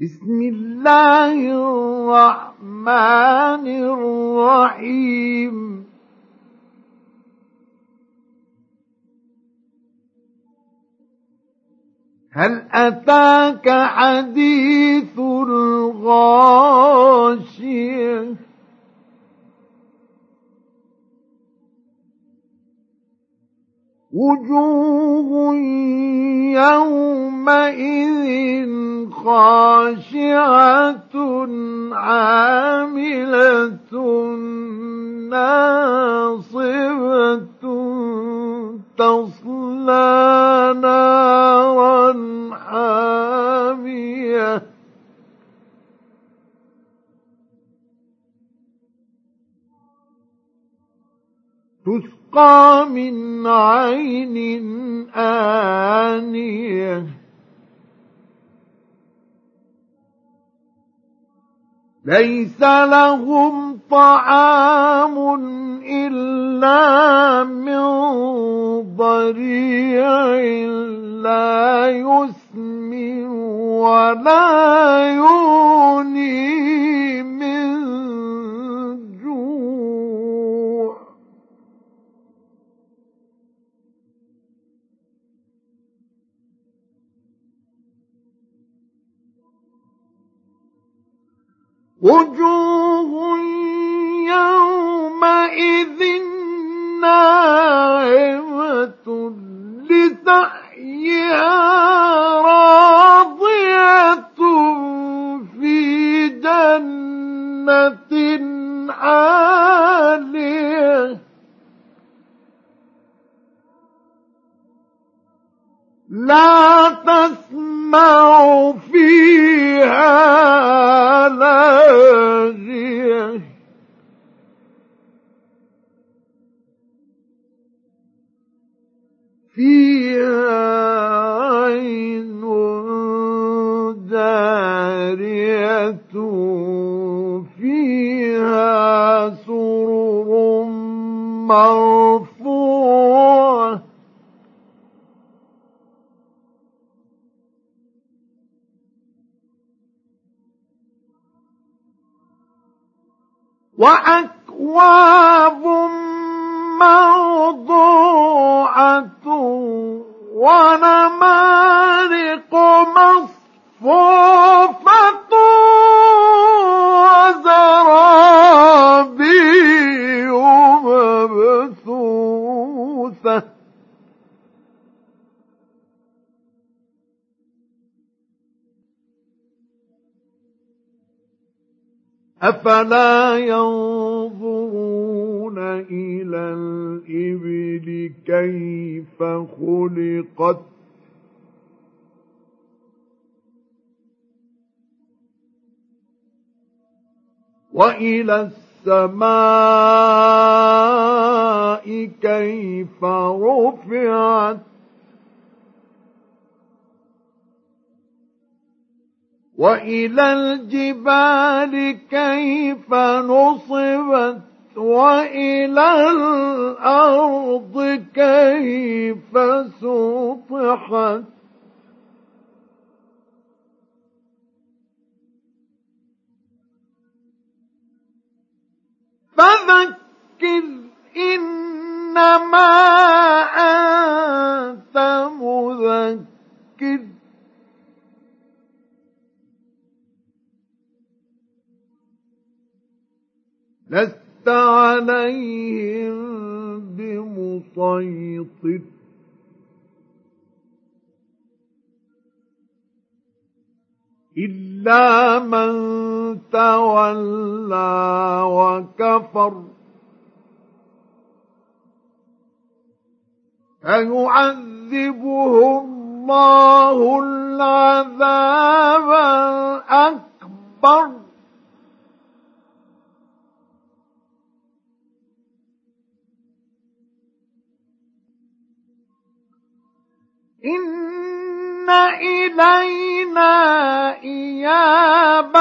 بسم الله الرحمن الرحيم. هل أتاك حديث الغاشية؟ وجوه يومئذ خاشعة عاملة ناصبة تصلى نارا حامية. تسقى من عين آنية. ليس لهم طعام إلا من ضريع لا يسمن ولا يغني. وجوه يومئذ ناعمة لسعيها راضية في جنة. لا تسمع فيها لاغية. فيها عين جارية فيها سرر مرفوعة. وأكواب موضوعة ونمارق مصفوفة وزرابي مبثوثة. أفلا ينظرون إلى الإبل كيف خلقت وإلى السماء كيف رفعت وإلى الجبال كيف نصبت وإلى الأرض كيف سطحت. فذكر إنما أنت مذكر. لست عليهم بمسيطر. إلا من تولى وكفر فيعذبه الله العذاب الأكبر. إن إلينا إيابهم